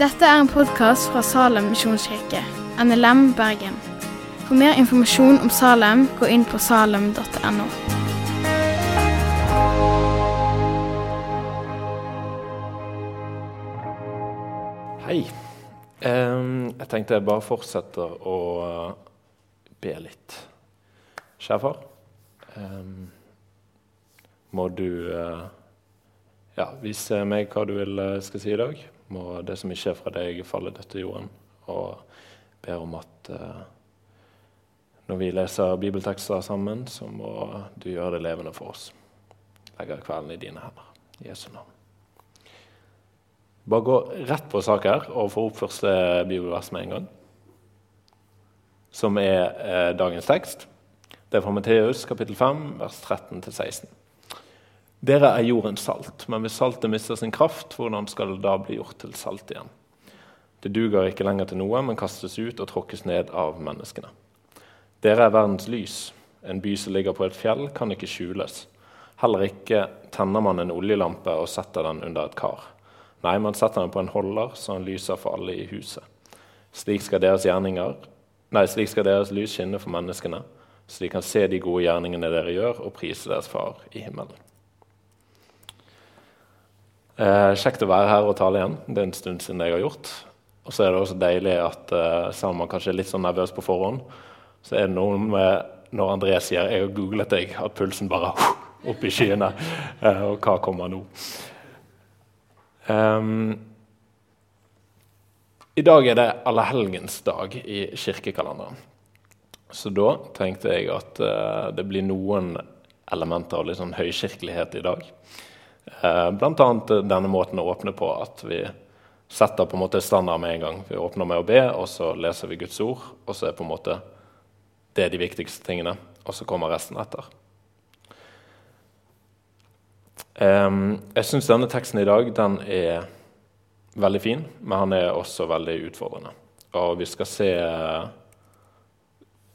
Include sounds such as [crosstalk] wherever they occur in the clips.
Dette er en podkast fra Salem misjonskirke, NLM Bergen. For mer informasjon om Salem, gå inn på salem.no. Hei. Jeg tenkte jeg bare fortsetter å eh, be litt. Kjære far. må du eh, ja, vis meg hva du vil skal si i dag. Må det som ikke er fra deg, falle dødt til jorden. Og ber om at eh, når vi leser bibeltekster sammen, så må du gjøre det levende for oss. Legger kvelden i dine hender. I Jesu navn. Bare gå rett på sak her og få opp første bibelvers med en gang. Som er eh, dagens tekst. Det er fra Matteus kapittel 5, vers 13-16. Dere er jordens salt, men hvis saltet mister sin kraft, hvordan skal det da bli gjort til salt igjen? Det duger ikke lenger til noe, men kastes ut og tråkkes ned av menneskene. Dere er verdens lys. En by som ligger på et fjell, kan ikke skjules. Heller ikke tenner man en oljelampe og setter den under et kar. Nei, man setter den på en holder, så den lyser for alle i huset. Slik skal deres nei, slik skal deres lys skinne for menneskene, så de kan se de gode gjerningene dere gjør, og prise deres far i himmelen. Eh, kjekt å være her og tale igjen. Det er en stund siden jeg har gjort. Og så er det også deilig at eh, selv om man kanskje er litt sånn nervøs på forhånd, så er det noe med når André sier 'jeg har googlet deg', at pulsen bare [laughs] opp i skyene. Eh, og hva kommer nå? Um, I dag er det allehelgensdag i kirkekalenderen. Så da tenkte jeg at uh, det blir noen elementer av litt sånn høykirkelighet i dag. Blant annet denne måten å åpne på, at vi setter på en måte standard med en gang. Vi åpner med å be, og så leser vi Guds ord, og så er på en måte det de viktigste tingene, og så kommer resten etter. Jeg syns denne teksten i dag den er veldig fin, men han er også veldig utfordrende. Og vi skal se uh,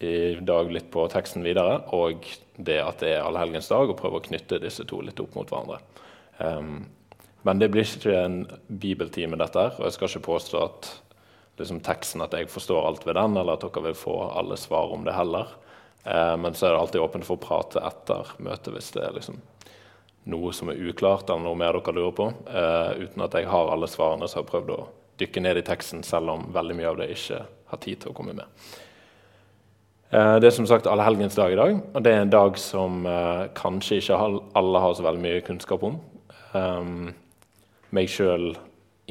i dag litt på teksten videre, og det at det er allehelgensdag, og prøve å knytte disse to litt opp mot hverandre. Um, men det blir ikke en bibeltime, dette her, og jeg skal ikke påstå at liksom, teksten at jeg forstår alt ved den, eller at dere vil få alle svar om det heller. Uh, men så er det alltid åpent for å prate etter møtet hvis det er liksom noe som er uklart, eller noe mer dere lurer på. Uh, uten at jeg har alle svarene, så har jeg prøvd å dykke ned i teksten, selv om veldig mye av det ikke har tid til å komme med. Uh, det er som sagt allehelgensdag i dag, og det er en dag som uh, kanskje ikke alle har så veldig mye kunnskap om. Um, meg sjøl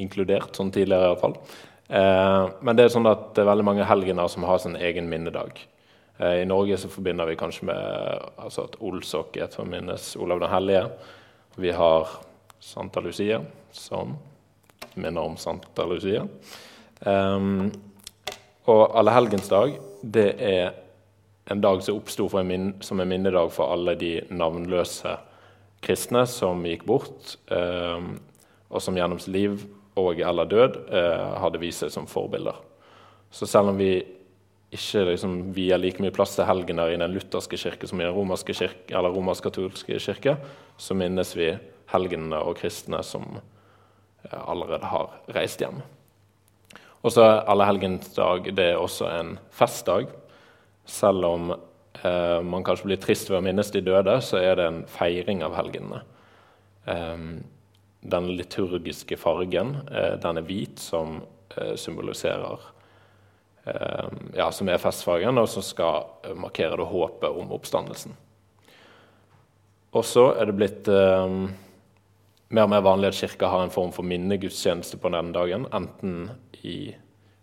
inkludert, sånn tidligere iallfall. Uh, men det er sånn at det er veldig mange helgener som har sin egen minnedag. Uh, I Norge så forbinder vi kanskje med altså at Olsok er til å minnes Olav den hellige. Vi har Santa Lucia, som minner om Santa Lucia. Um, og Allehelgensdag det er en dag som oppsto som en minnedag for alle de navnløse kristne som gikk bort, um, og som gjennom sitt liv og eller død uh, hadde vist seg som forbilder. Så selv om vi ikke liksom vier like mye plass til helgener i den lutherske kirke som i den romerske kirke, eller romersk-katolske kirke, så minnes vi helgenene og kristne som eh, allerede har reist hjem. Og så er Allehelgensdag det er også en festdag. Selv om eh, man kanskje blir trist ved å minnes de døde, så er det en feiring av helgenene. Eh, den liturgiske fargen eh, den er hvit, som eh, symboliserer Eh, ja, som er festfargen, og som skal eh, markere det håpet om oppstandelsen. Og så er det blitt mer og mer vanlig at Kirka har en form for minnegudstjeneste på denne dagen. Enten i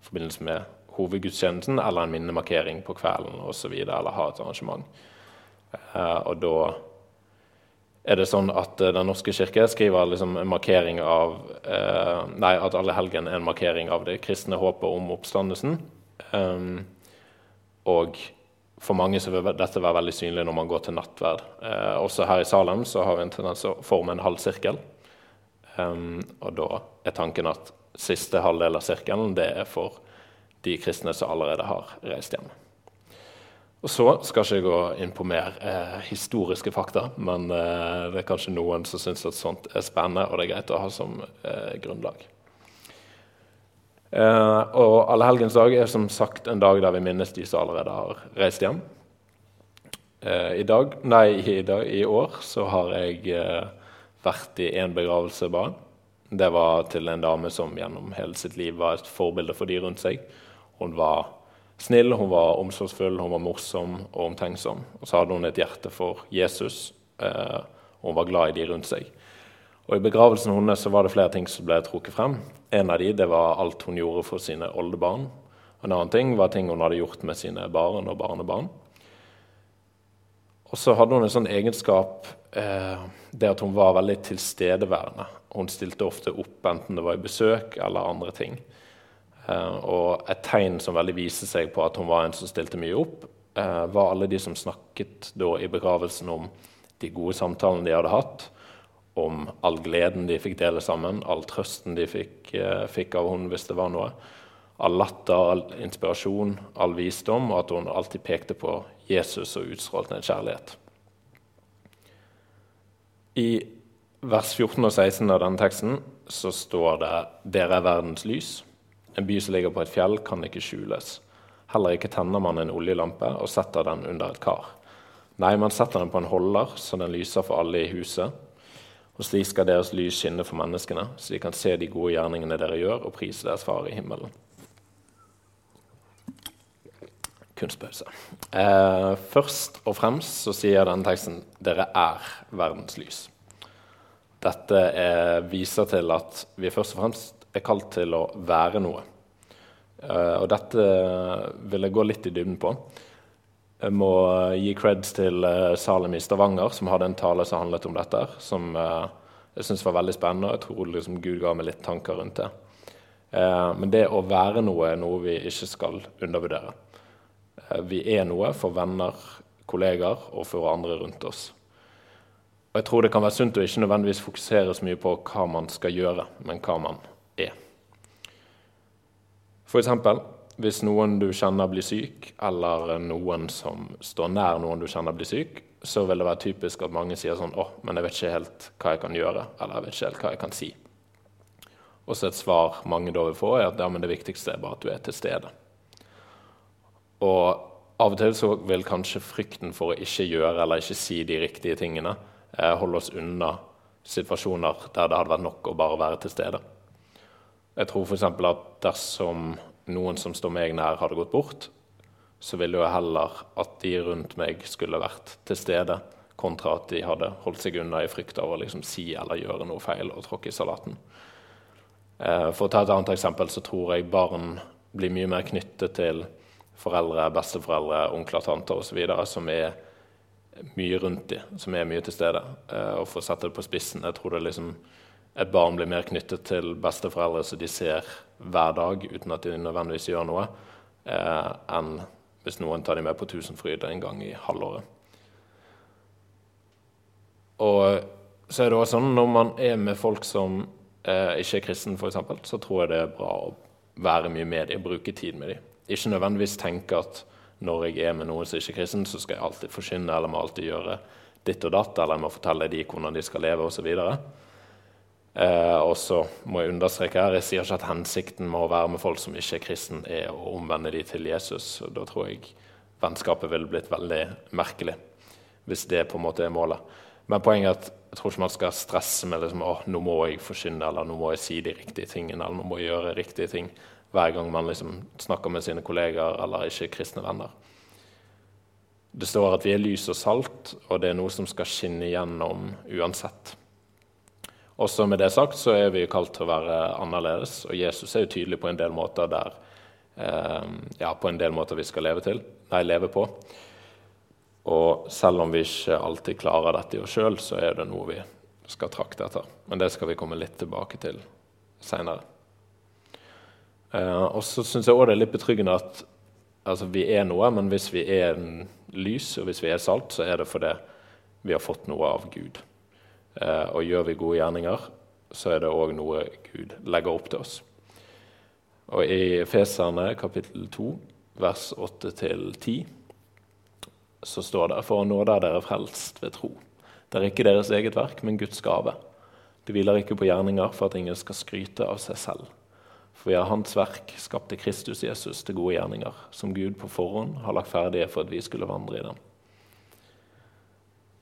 forbindelse med hovedgudstjenesten eller en minnemarkering på kvelden osv. Eller ha et arrangement. Eh, og da er det sånn at eh, Den norske kirke skriver liksom en markering av eh, Nei, at alle helgen er en markering av det kristne håpet om oppstandelsen. Um, og for mange så vil dette være veldig synlig når man går til nattverd. Eh, også her i Salem så har vi en tendens til å forme en halv sirkel. Um, og da er tanken at siste halvdel av sirkelen det er for de kristne som allerede har reist hjem. Og så skal ikke jeg gå inn på mer eh, historiske fakta, men eh, det er kanskje noen som syns at sånt er spennende, og det er greit å ha som eh, grunnlag. Eh, og Allehelgens er som sagt en dag der vi minnes de som allerede har reist hjem. Eh, I dag, nei, i, dag, i år så har jeg eh, vært i en begravelse bare. Det var til en dame som gjennom hele sitt liv var et forbilde for de rundt seg. Hun var snill, hun var omsorgsfull, hun var morsom og omtenksom. Og så hadde hun et hjerte for Jesus, eh, og hun var glad i de rundt seg. Og I begravelsen hennes var det flere ting som ble trukket frem. En av de, det var alt hun gjorde for sine oldebarn. En annen ting var ting hun hadde gjort med sine barn og barnebarn. Og så hadde hun en sånn egenskap, eh, det at hun var veldig tilstedeværende. Hun stilte ofte opp, enten det var i besøk eller andre ting. Eh, og et tegn som veldig viser seg på at hun var en som stilte mye opp, eh, var alle de som snakket da i begravelsen om de gode samtalene de hadde hatt, om all gleden de fikk dele sammen, all trøsten de fikk, eh, fikk av henne hvis det var noe. All latter, all inspirasjon, all visdom, og at hun alltid pekte på Jesus og utstrålte en kjærlighet. I vers 14 og 16 av denne teksten så står det 'Dere er verdens lys'. En by som ligger på et fjell, kan ikke skjules. Heller ikke tenner man en oljelampe og setter den under et kar. Nei, man setter den på en holder, så den lyser for alle i huset. Og slik skal deres lys skinne for menneskene, så de kan se de gode gjerningene dere gjør, og prise deres far i himmelen. Kunstpause. Eh, først og fremst så sier denne teksten 'Dere er verdens lys'. Dette er, viser til at vi først og fremst er kalt til å være noe. Uh, og dette vil jeg gå litt i dybden på. Jeg må gi creds til uh, Salem i Stavanger, som hadde en tale som handlet om dette. Som uh, jeg syns var veldig spennende, og jeg tror liksom, Gud ga meg litt tanker rundt det. men det å være noe er noe vi ikke skal undervurdere. vi er noe for venner, kollegaer og for andre rundt oss. Og jeg tror det kan være sunt å ikke nødvendigvis fokusere så mye på hva man skal gjøre, men hva man. F.eks. hvis noen du kjenner blir syk, eller noen som står nær noen du kjenner blir syk, så vil det være typisk at mange sier sånn 'Å, men jeg vet ikke helt hva jeg kan gjøre', eller 'jeg vet ikke helt hva jeg kan si'. Og så et svar mange da vil få, er at ja, det viktigste er bare at du er til stede. Og av og til så vil kanskje frykten for å ikke gjøre eller ikke si de riktige tingene eh, holde oss unna situasjoner der det hadde vært nok å bare være til stede. Jeg tror f.eks. at dersom noen som står meg nær, hadde gått bort, så ville jeg heller at de rundt meg skulle vært til stede, kontra at de hadde holdt seg unna i frykt av å liksom si eller gjøre noe feil og tråkke i salaten. Eh, for å ta et annet eksempel så tror jeg barn blir mye mer knyttet til foreldre, besteforeldre, onkler, tanter osv. som er mye rundt dem, som er mye til stede. Eh, og for å sette det på spissen, jeg tror det er liksom et barn blir mer knyttet til besteforeldre som de ser hver dag uten at de nødvendigvis gjør noe, eh, enn hvis noen tar dem med på Tusenfryd en gang i halvåret. Og så er det også sånn når man er med folk som eh, ikke er kristne, f.eks., så tror jeg det er bra å være mye med dem, bruke tid med dem. Ikke nødvendigvis tenke at når jeg er med noen som ikke er kristen, så skal jeg alltid forkynne eller må alltid gjøre ditt og datt, eller jeg må fortelle dem hvordan de skal leve osv. Eh, og så må jeg understreke her, jeg sier ikke at hensikten med å være med folk som ikke er kristen, er å omvende dem til Jesus. Da tror jeg vennskapet ville blitt veldig merkelig, hvis det på en måte er målet. Men poenget er at jeg tror ikke man skal stresse med liksom, å, nå må jeg forkynne, eller nå må jeg si de riktige tingene, eller nå må jeg gjøre riktige ting hver gang man liksom snakker med sine kollegaer eller ikke kristne venner. Det står at vi er lys og salt, og det er noe som skal skinne gjennom uansett. Også med det sagt så er vi kalt til å være annerledes, og Jesus er jo tydelig på en del måter der eh, ja, på en del måter vi skal leve, til, nei, leve på. Og selv om vi ikke alltid klarer dette i oss sjøl, så er det noe vi skal trakte etter. Men det skal vi komme litt tilbake til seinere. Eh, og så syns jeg òg det er litt betryggende at altså, vi er noe, men hvis vi er lys og hvis vi er salt, så er det fordi vi har fått noe av Gud. Eh, og gjør vi gode gjerninger, så er det òg noe Gud legger opp til oss. Og i Feserne kapittel 2, vers 8-10, så står det for å nå der dere er frelst ved tro. Det er ikke deres eget verk, men Guds gave. Det hviler ikke på gjerninger for at ingen skal skryte av seg selv. For vi er Hans verk, skapte Kristus Jesus til gode gjerninger, som Gud på forhånd har lagt ferdige for at vi skulle vandre i dem.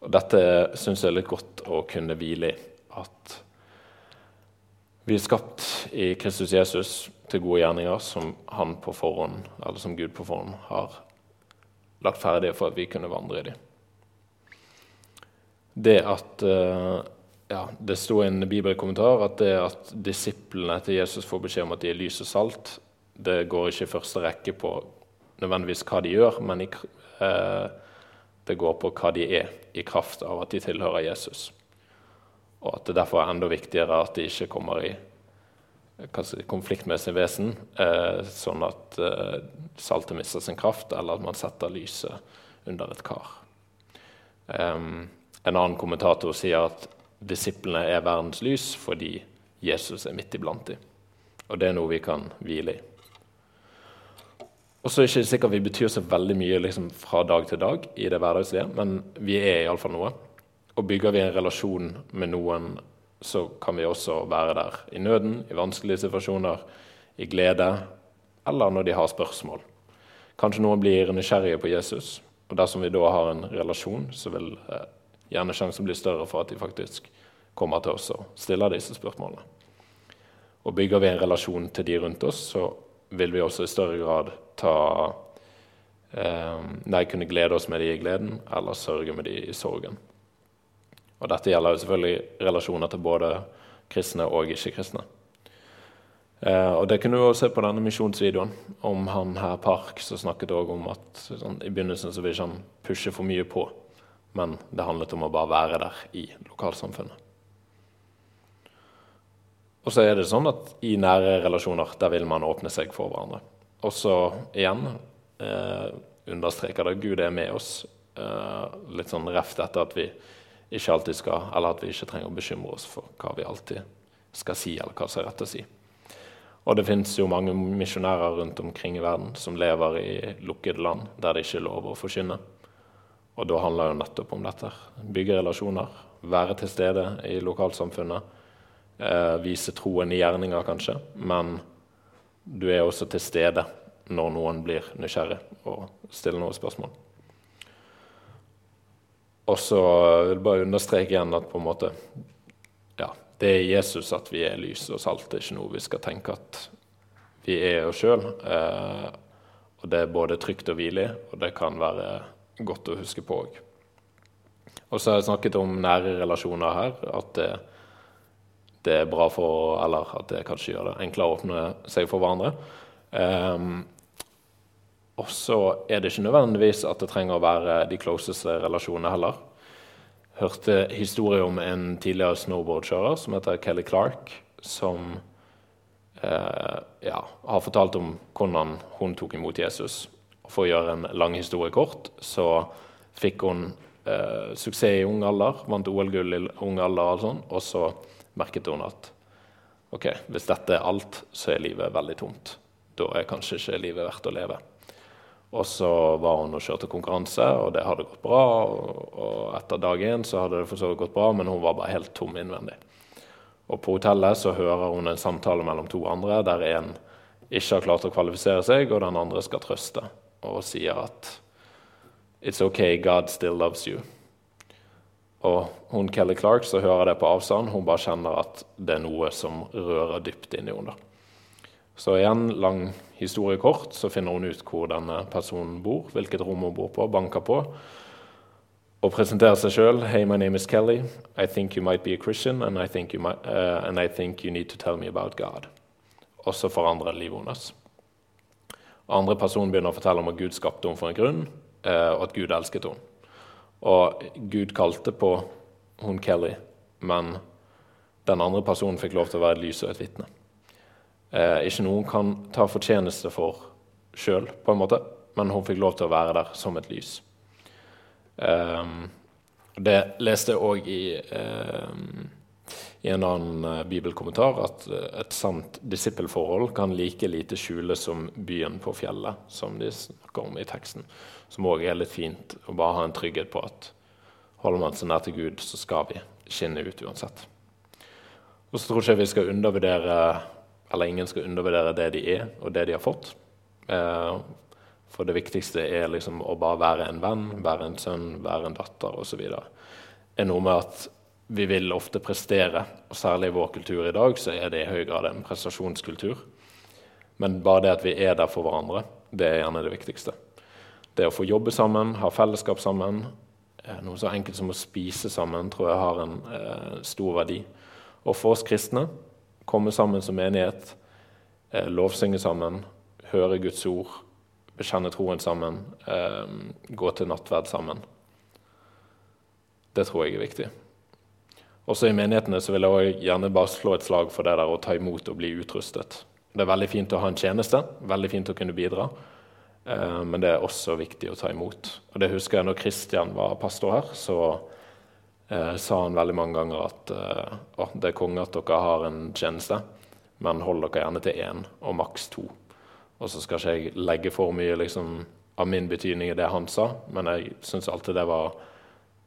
Og Dette syns jeg er litt godt å kunne hvile i. At vi er skapt i Kristus Jesus til gode gjerninger som han på forhånd, eller som Gud på forhånd har lagt ferdige for at vi kunne vandre i dem. Det at uh, ja, Det sto i en bibelkommentar at det at disiplene til Jesus får beskjed om at de er lys og salt, det går ikke i første rekke på nødvendigvis hva de gjør, men i, uh, det går på hva de er, i kraft av at de tilhører Jesus. Og at det derfor er enda viktigere at de ikke kommer i konflikt med sin vesen, eh, sånn at eh, saltet mister sin kraft, eller at man setter lyset under et kar. En annen kommentator sier at disiplene er verdens lys fordi Jesus er midt iblant dem. Og det er noe vi kan hvile i. Og så er det ikke sikkert vi betyr så veldig mye liksom, fra dag til dag i det hverdagslige, men vi er iallfall noe. Og bygger vi en relasjon med noen, så kan vi også være der i nøden, i vanskelige situasjoner, i glede, eller når de har spørsmål. Kanskje noen blir nysgjerrige på Jesus, og dersom vi da har en relasjon, så vil eh, gjerne sjansen bli større for at de faktisk kommer til oss og stiller disse spørsmålene. Og bygger vi en relasjon til de rundt oss, så vil vi også i større grad ta eh, Nei, kunne glede oss med de i gleden, eller sørge med de i sorgen. Og dette gjelder jo selvfølgelig relasjoner til både kristne og ikke-kristne. Eh, og Det kunne du også se på denne misjonsvideoen om han her Park, som snakket også om at sånn, i begynnelsen så vil ikke han pushe for mye på, men det handlet om å bare være der i lokalsamfunnet. Og så er det sånn at i nære relasjoner der vil man åpne seg for hverandre. Og så igjen eh, understreker det Gud er med oss. Eh, litt sånn reft etter at vi ikke alltid skal, eller at vi ikke trenger å bekymre oss for hva vi alltid skal si, eller hva som er rett å si. Og det fins jo mange misjonærer rundt omkring i verden som lever i lukkede land der det ikke er lov å forkynne. Og da handler jo nettopp om dette. Bygge relasjoner, være til stede i lokalsamfunnet. Eh, vise troen i gjerninger, kanskje. Men du er også til stede når noen blir nysgjerrig og stiller noen spørsmål. Og så vil jeg bare understreke igjen at på en måte ja, det er Jesus at vi er lys og salt. Det er ikke noe vi skal tenke at vi er oss sjøl. Eh, og det er både trygt og hvile og det kan være godt å huske på òg. Og så har jeg snakket om nære relasjoner her. At det, det er bra for Eller at det kanskje gjør det enklere å åpne seg for hverandre. Um, og så er det ikke nødvendigvis at det trenger å være de closeste relasjonene heller. Hørte historie om en tidligere snowboardkjører som heter Kelly Clark, som eh, ja, har fortalt om hvordan hun tok imot Jesus. For å gjøre en lang historie kort, så fikk hun eh, suksess i ung alder, vant OL-gull i ung alder, og, sånn, og så merket hun at ok, hvis dette er alt, så er livet veldig tomt. Da er kanskje ikke livet verdt å leve. Og så var hun og kjørte konkurranse, og det hadde gått bra. Og etter dag én så hadde det for så vidt gått bra, men hun var bare helt tom innvendig. Og på hotellet så hører hun en samtale mellom to andre der en ikke har klart å kvalifisere seg, og den andre skal trøste og sier at It's okay, God still loves you. Og hun Kelly Clark så hører det på avstand. Hun bare kjenner at det er noe som rører dypt inni henne. Så igjen, lang historie kort, så finner hun ut hvor denne personen bor, hvilket rom hun bor på, banker på, og presenterer seg sjøl. Hey, my name is Kelly. I think you might be a Christian, and I think you, might, uh, and I think you need to tell me about God. Og så forandrer livet hennes. Andre personen begynner å fortelle om at Gud skapte henne for en grunn, uh, og at Gud elsket henne. Og Gud kalte på hun Kelly, men den andre personen fikk lov til å være et lys og et vitne eh, ikke noen kan ta fortjeneste for sjøl, på en måte, men hun fikk lov til å være der som et lys. Eh, det leste jeg òg i, eh, i en annen uh, bibelkommentar at uh, et sant disippelforhold kan like lite skjules som byen på fjellet, som de snakker om i teksten. Som òg er litt fint å bare ha en trygghet på at holder man seg nær til Gud, så skal vi skinne ut uansett. Og så tror ikke jeg vi skal undervurdere eller ingen skal undervurdere det de er, og det de har fått. Eh, for det viktigste er liksom å bare være en venn, være en sønn, være en datter osv. Det er noe med at vi vil ofte prestere, og særlig i vår kultur i dag så er det i høy grad en prestasjonskultur. Men bare det at vi er der for hverandre, det er gjerne det viktigste. Det å få jobbe sammen, ha fellesskap sammen, noe så enkelt som å spise sammen, tror jeg har en eh, stor verdi. Og for oss kristne komme sammen som menighet, eh, lovsynge sammen, høre Guds ord, bekjenne troen sammen, eh, gå til nattverd sammen. Det tror jeg er viktig. Også i menighetene så vil jeg gjerne bare slå et slag for det der å ta imot og bli utrustet. Det er veldig fint å ha en tjeneste, veldig fint å kunne bidra. Eh, men det er også viktig å ta imot. Og det husker jeg når Kristian var pastor her. så eh, sa han veldig mange ganger at eh, det er konge at dere har en tjeneste, men hold dere gjerne til én og maks to. Og så skal ikke jeg legge for mye liksom, av min betydning i det han sa, men jeg syns alltid det var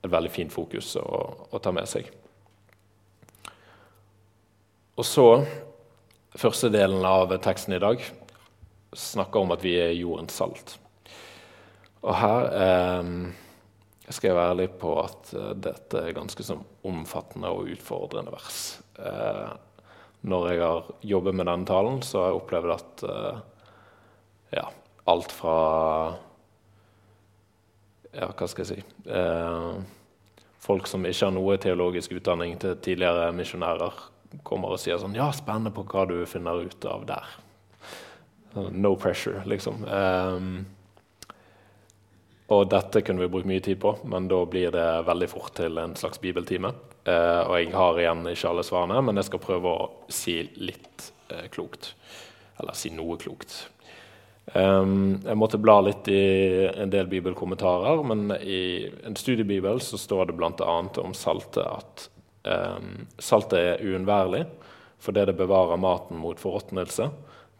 et veldig fint fokus å, å ta med seg. Og så, første delen av teksten i dag snakker om at vi er jordens salt. Og her eh, skal jeg være ærlig på at uh, dette er ganske sånn omfattende og utfordrende vers. Eh, når jeg har jobbet med denne talen, så har jeg opplevd at eh, ja, alt fra Ja, hva skal jeg si Folk som ikke har noe teologisk utdanning, til tidligere misjonærer kommer og sier sånn Ja, spennende på hva du finner ut av der. No pressure, liksom. Um, og dette kunne vi brukt mye tid på, men da blir det veldig fort til en slags bibeltime. Uh, og jeg har igjen ikke alle svarene, men jeg skal prøve å si litt uh, klokt. Eller si noe klokt. Um, jeg måtte bla litt i en del bibelkommentarer, men i en studiebibel så står det bl.a. om saltet at um, saltet er uunnværlig fordi det bevarer maten mot forråtnelse.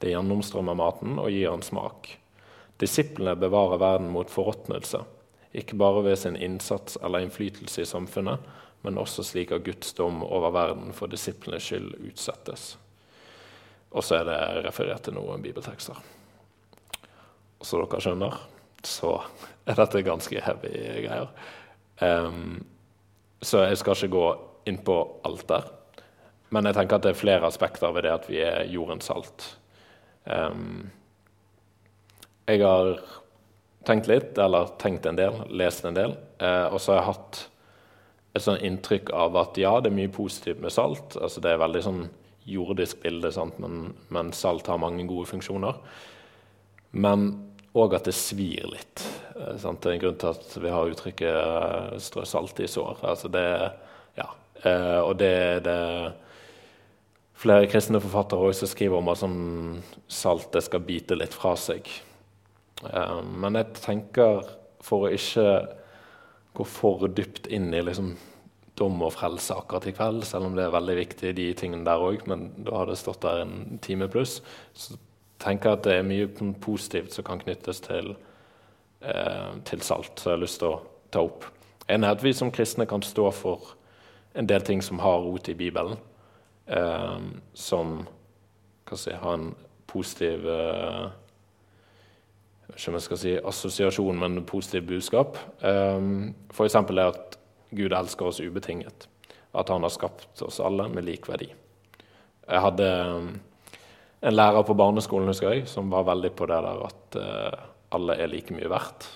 Det gjennomstrømmer maten og gir han smak. Disiplene bevarer verden mot forråtnelse, ikke bare ved sin innsats eller innflytelse i samfunnet, men også slik at Guds dom over verden for disiplenes skyld utsettes. Og så er det referert til noen bibeltekster. Og så dere skjønner, så er dette ganske heavy greier. Um, så jeg skal ikke gå inn på alt der. Men jeg tenker at det er flere aspekter ved det at vi er jordens salt. Um, jeg har tenkt litt, eller tenkt en del, lest en del. Eh, og så har jeg hatt et sånn inntrykk av at ja, det er mye positivt med salt. Altså, det er veldig sånn jordisk bilde, men, men, salt har mange gode funksjoner. Men òg at det svir litt. Eh? Det er en grunn til at vi har uttrykket eh, 'strø salt i sår'. Altså, det, ja. eh, og det er det flere kristne forfattere også skriver om at sånn salt skal bite litt fra seg. Eh, men jeg tenker, for å ikke gå for dypt inn i liksom, dom og frelse akkurat i kveld, selv om det er veldig viktig, de tingene der òg, men da har det stått der en time pluss, så tenker jeg at det er mye positivt som kan knyttes til, eh, til salt, som jeg har lyst til å ta opp. En er at vi som kristne kan stå for en del ting som har rot i Bibelen, eh, som hva si, har en positiv eh, ikke om jeg skal si assosiasjon, men positiv budskap. Eh, F.eks. det at Gud elsker oss ubetinget. At han har skapt oss alle med lik verdi. Jeg hadde ehm, en lærer på barneskolen husker jeg, som var veldig på det der at eh, alle er like mye verdt.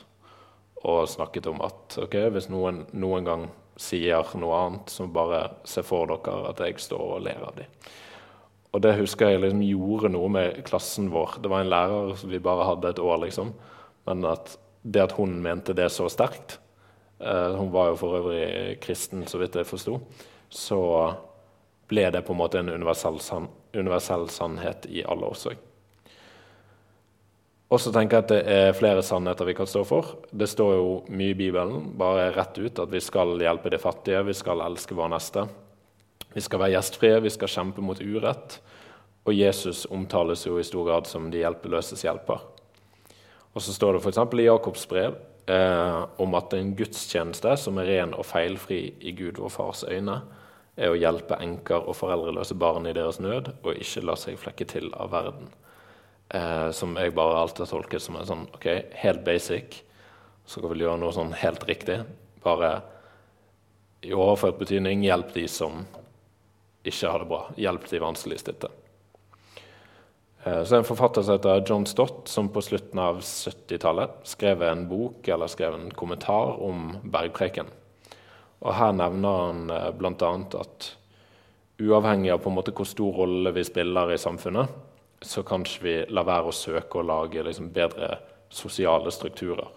Og snakket om at okay, hvis noen noen gang sier noe annet, så bare se for dere at jeg står og ler av dem. Og det husker jeg liksom gjorde noe med klassen vår. Det var en lærer som vi bare hadde et år, liksom. Men at det at hun mente det så sterkt eh, Hun var jo for øvrig kristen, så vidt jeg forsto. Så ble det på en måte en universell, san universell sannhet i alle oss òg. Og så tenker jeg at det er flere sannheter vi kan stå for. Det står jo mye i Bibelen, bare rett ut, at vi skal hjelpe de fattige, vi skal elske vår neste. Vi skal være gjestfrie, vi skal kjempe mot urett. Og Jesus omtales jo i stor grad som de hjelpeløses hjelper. Og så står det f.eks. i Jakobs brev eh, om at en gudstjeneste som er ren og feilfri i Gud vår Fars øyne, er å hjelpe enker og foreldreløse barn i deres nød, og ikke la seg flekke til av verden. Eh, som jeg bare alltid har tolket som en sånn ok, helt basic. Så kan vi gjøre noe sånn helt riktig. Bare i overført betydning hjelp de som ikke har det bra. Hjelp de vanskeligstilte. Eh, så en forfatter som heter John Stott, som på slutten av 70-tallet skrev en bok eller skrev en kommentar om bergpreken. Og Her nevner han eh, bl.a. at uavhengig av på en måte hvor stor rolle vi spiller i samfunnet, så kanskje vi la være å søke å lage liksom, bedre sosiale strukturer.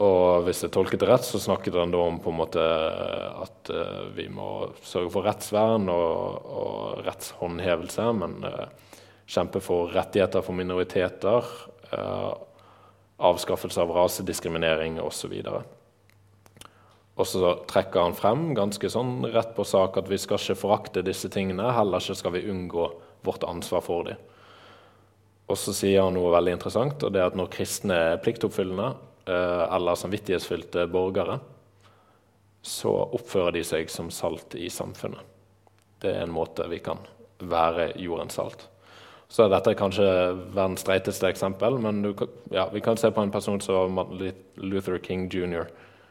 Og hvis jeg tolket det rett, så snakket han da om på en måte at uh, vi må sørge for rettsvern og, og rettshåndhevelse, men uh, kjempe for rettigheter for minoriteter, uh, avskaffelse av rasediskriminering osv. Og så trekker han frem ganske sånn rett på sak at vi skal ikke forakte disse tingene, heller ikke skal vi unngå vårt ansvar for dem. Og så sier han noe veldig interessant, og det er at når kristne er pliktoppfyllende eh, eller samvittighetsfylte borgere, så oppfører de seg som salt i samfunnet. Det er en måte vi kan være jordens salt. Så dette er kanskje verdens streiteste eksempel, men du, ja, vi kan se på en person som Luther King jr.,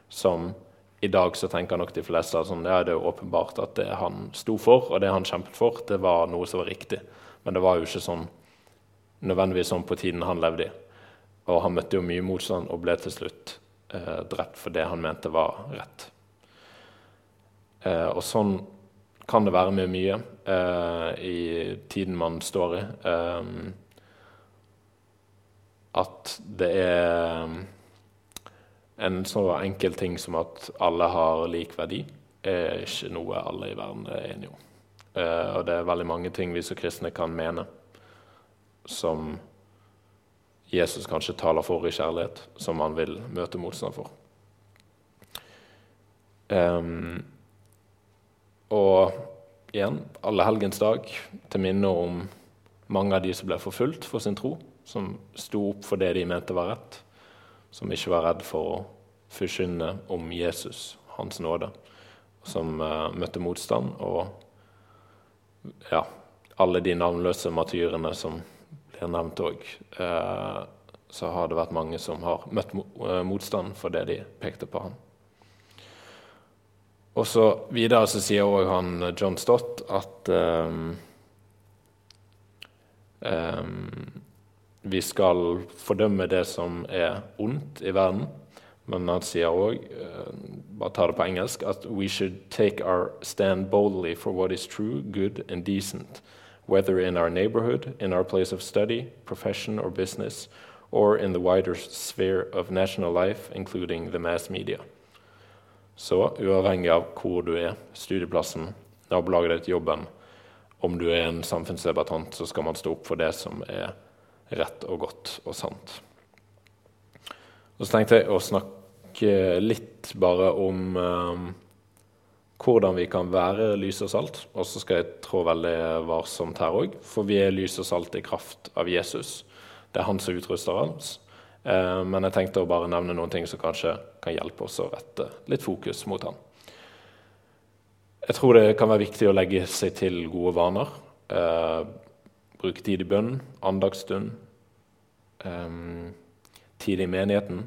som i dag så tenker nok de fleste at sånn, ja, det er åpenbart at det han sto for, og det han kjempet for, det var noe som var riktig. Men det var jo ikke sånn nødvendigvis sånn på tiden han levde i. Og han møtte jo mye motstand og ble til slutt eh, drept for det han mente var rett. Eh, og sånn kan det være med mye eh, i tiden man står i. Um, at det er en så enkel ting som at alle har lik verdi, er ikke noe alle i verden er enige om. Uh, og det er veldig mange ting vi som kristne kan mene, som Jesus kanskje taler for i kjærlighet, som han vil møte motstand for. Um, og igjen alle helgens dag, til minne om mange av de som ble forfulgt for sin tro, som sto opp for det de mente var rett, som ikke var redd for å forkynne om Jesus, hans nåde, som uh, møtte motstand. Og ja, alle de navnløse martyrene som blir nevnt òg, uh, eh, så har det vært mange som har møtt eh, motstand for det de pekte på ham. Og så Videre så sier også han John Stott at um, um, vi skal fordømme det som er ondt i verden. Men han sier òg, uh, bare ta det på engelsk, at we should take our stand boldly for what is true, good and decent, whether in our neighborhood, in our place of study, profession or business, or in the wider sphere of national life, including the mass media. Så uavhengig av hvor du er, studieplassen, nabolaget ditt, jobben, om du er en samfunnsdebattant, så skal man stå opp for det som er rett og godt og sant. Og så tenkte jeg å snakke litt bare om eh, hvordan vi kan være lys og salt. Og så skal jeg trå veldig varsomt her òg, for vi er lys og salt i kraft av Jesus. Det er han som utruster oss. Eh, men jeg tenkte å bare nevne noen ting som kanskje kan hjelpe oss å rette litt fokus mot han. Jeg tror det kan være viktig å legge seg til gode vaner. Eh, bruke tid i bønn, andagsstund, um, tid i menigheten.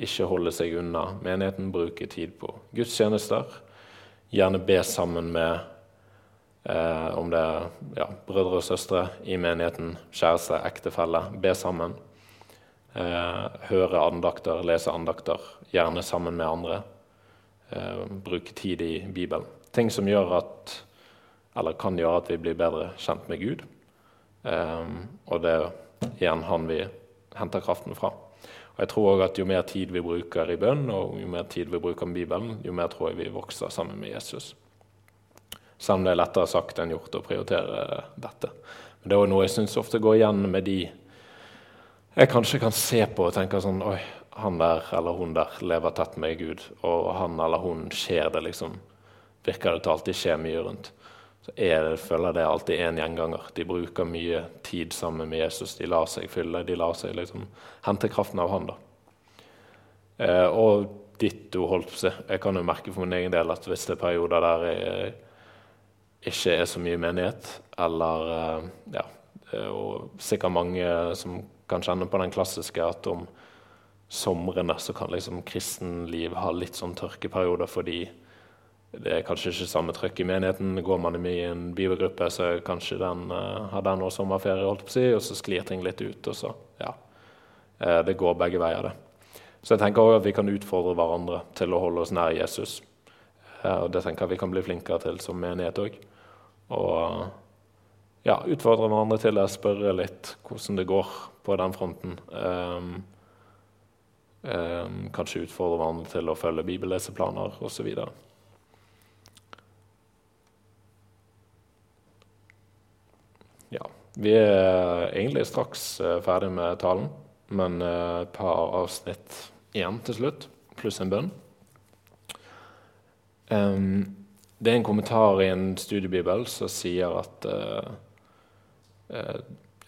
Ikke holde seg unna menigheten, bruke tid på gudstjenester. Gjerne be sammen med eh, om det er ja, brødre og søstre i menigheten, kjæreste, ektefelle. Be sammen. Eh, høre andakter, lese andakter, gjerne sammen med andre. Eh, bruke tid i Bibelen. Ting som gjør at, eller kan gjøre at vi blir bedre kjent med Gud. Eh, og det er igjen han vi henter kraften fra. Og jeg tror også at Jo mer tid vi bruker i bønn, og jo mer tid vi bruker med Bibelen, jo mer tror jeg vi vokser sammen med Jesus. Selv om det er lettere sagt enn gjort å prioritere dette. Men det er også noe jeg syns ofte går igjen med de jeg kanskje kan se på og tenke sånn Oi, han der eller hun der lever tett med Gud, og han eller hun skjer det liksom virker det til alltid skje mye rundt. Så er føler jeg det alltid en gjenganger. De bruker mye tid sammen med Jesus. De lar seg fylle, de lar seg liksom hente kraften av han. da. Eh, og ditto, holdt på å si. Jeg kan jo merke for min egen del at hvis det er perioder der jeg ikke er så mye menighet, eller eh, ja, og sikkert mange som kan kjenne på den klassiske at om somrene så kan liksom kristenliv ha litt sånn tørkeperioder fordi det er kanskje ikke samme trøkk i menigheten. Går man i en bibelgruppe, så kanskje den, uh, har den også sommerferie, holdt på å si, og så sklir ting litt ut. og så, ja. Uh, det går begge veier, det. Så jeg tenker også at vi kan utfordre hverandre til å holde oss nær Jesus. Uh, og det tenker jeg vi kan bli flinkere til som menighet òg. Og ja, utfordre hverandre til å spørre litt hvordan det går på den fronten. Um, um, kanskje utfordre hverandre til å følge bibelleseplaner osv. Ja, vi er egentlig straks uh, ferdig med talen, men uh, et par avsnitt igjen til slutt, pluss en bønn. Um, det er en kommentar i en studiebibel som sier at uh,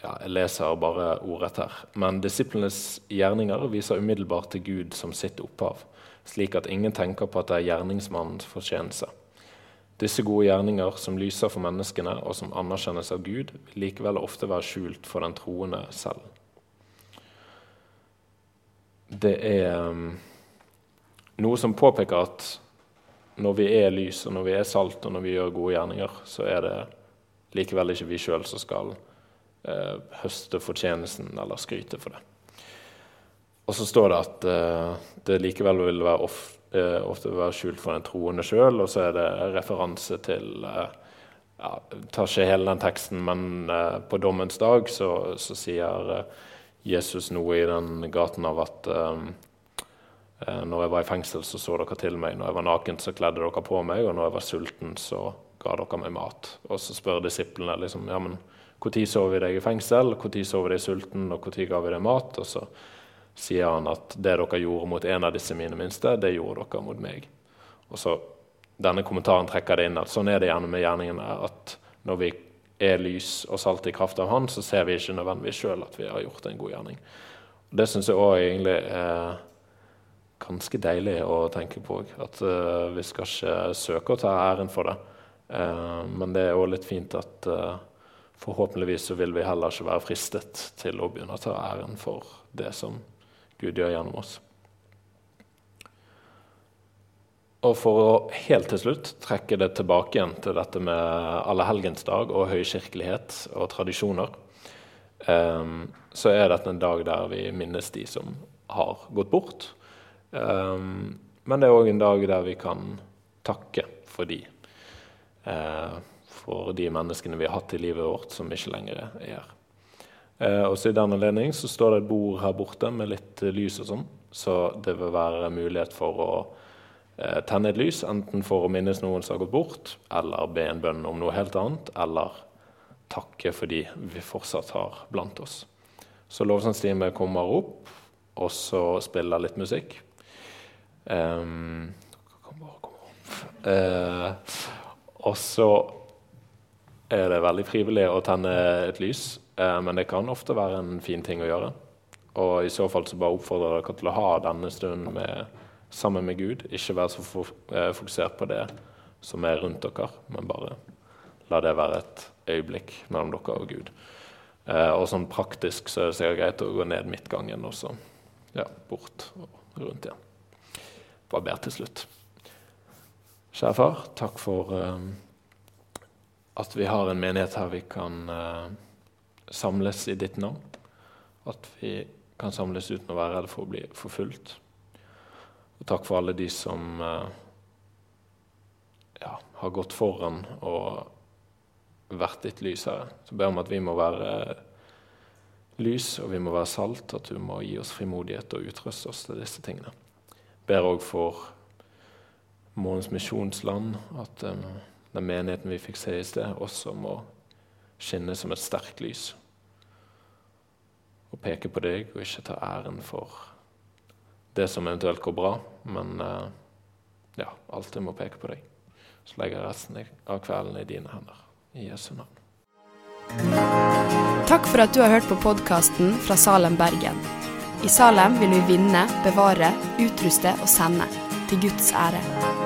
ja, Jeg leser bare ordrett her. Men disiplenes gjerninger viser umiddelbart til Gud som sitt opphav, slik at ingen tenker på at det er gjerningsmannens fortjeneste. Disse gode gjerninger som lyser for menneskene, og som anerkjennes av Gud, vil likevel ofte være skjult for den troende selv. Det er um, noe som påpeker at når vi er lys, og når vi er salt, og når vi gjør gode gjerninger, så er det likevel ikke vi sjøl som skal eh, høste fortjenesten eller skryte for det. Og så står det at eh, det likevel vil være of, eh, ofte være skjult for den troende sjøl, og så er det referanse til eh, ja, tar ikke hele den teksten, men eh, på dommens dag så, så sier eh, Jesus noe i den gaten av at når jeg var i fengsel, så så dere til meg. Når jeg var naken, så kledde dere på meg. Og når jeg var sulten, så ga dere meg mat. Og så spør disiplene liksom, ja, men når så vi deg i fengsel, når så vi deg sulten, og når ga vi deg mat? Og så sier han at det dere gjorde mot en av disse mine minste, det gjorde dere mot meg. Og så Denne kommentaren trekker det inn at sånn er det gjerne med gjerningene. At når vi er lys og salt i kraft av Han, så ser vi ikke nødvendigvis sjøl at vi har gjort en god gjerning. Det syns jeg òg egentlig er ganske deilig å tenke på. At uh, vi skal ikke søke å ta æren for det. Uh, men det er òg litt fint at uh, Forhåpentligvis så vil vi heller ikke være fristet til å begynne å ta æren for det som Gud gjør gjennom oss. Og for å helt til slutt trekke det tilbake igjen til dette med allehelgensdag og høykirkelighet og tradisjoner, um, så er dette en dag der vi minnes de som har gått bort. Um, men det er òg en dag der vi kan takke for de. Uh, for de menneskene vi har hatt i livet vårt, som ikke lenger er her. Eh, også I den anledning så står det et bord her borte med litt lys og sånn, så det vil være mulighet for å eh, tenne et lys, enten for å minnes noen som har gått bort, eller be en bønn om noe helt annet, eller takke fordi vi fortsatt har blant oss. Så lovsangstimen kommer opp, og så spiller litt musikk. Um, kom. Uh, og så er det veldig frivillig å tenne et lys, eh, men det kan ofte være en fin ting å gjøre. Og i så fall så bare oppfordrer dere til å ha denne stunden med, sammen med Gud. Ikke være så eh, fokusert på det som er rundt dere, men bare la det være et øyeblikk mellom dere og Gud. Eh, og sånn praktisk så er det sikkert greit å gå ned midtgangen og så ja, bort og rundt igjen. Bare ber til slutt. Kjære far, takk for eh, at vi har en menighet her vi kan uh, samles i ditt navn. At vi kan samles uten å være redde for å bli forfulgt. Og takk for alle de som uh, ja, har gått foran og vært ditt lys her. Så ber jeg om at vi må være lys, og vi må være salt. At du må gi oss frimodighet og utruste oss til disse tingene. Ber òg for Månens misjonsland. at um, den menigheten vi fikk se i sted, også må skinne som et sterkt lys. Og peke på deg og ikke ta æren for det som eventuelt går bra, men eh, ja, alltid må peke på deg. Så legger jeg resten av kvelden i dine hender. I Jesu navn. Takk for at du har hørt på podkasten fra Salem, Bergen. I Salem vil vi vinne, bevare, utruste og sende. Til Guds ære.